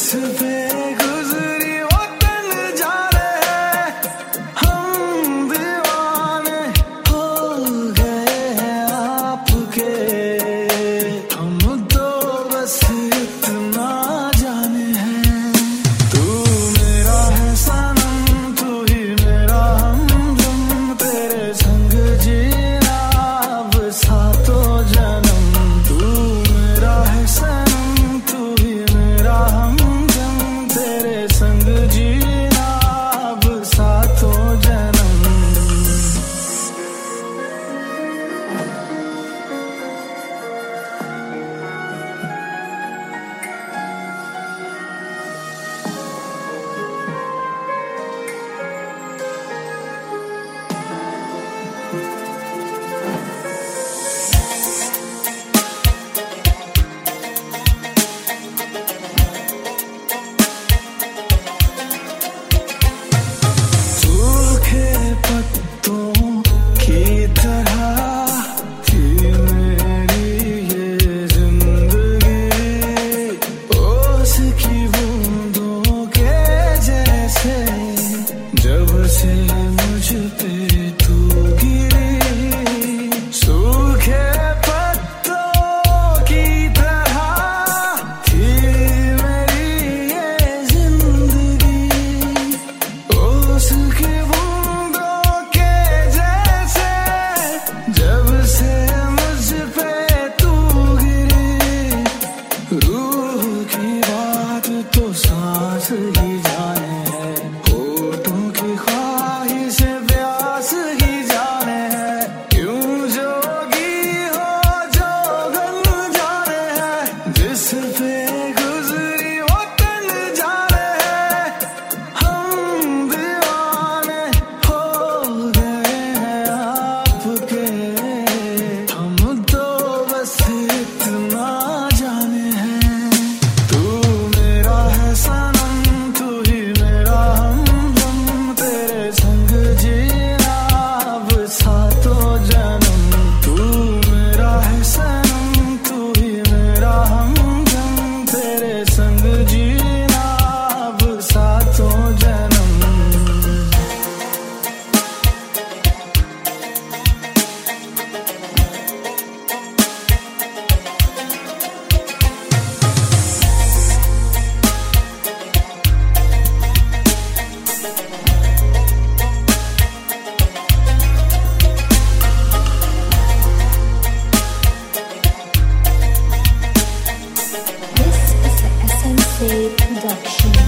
disappear Production.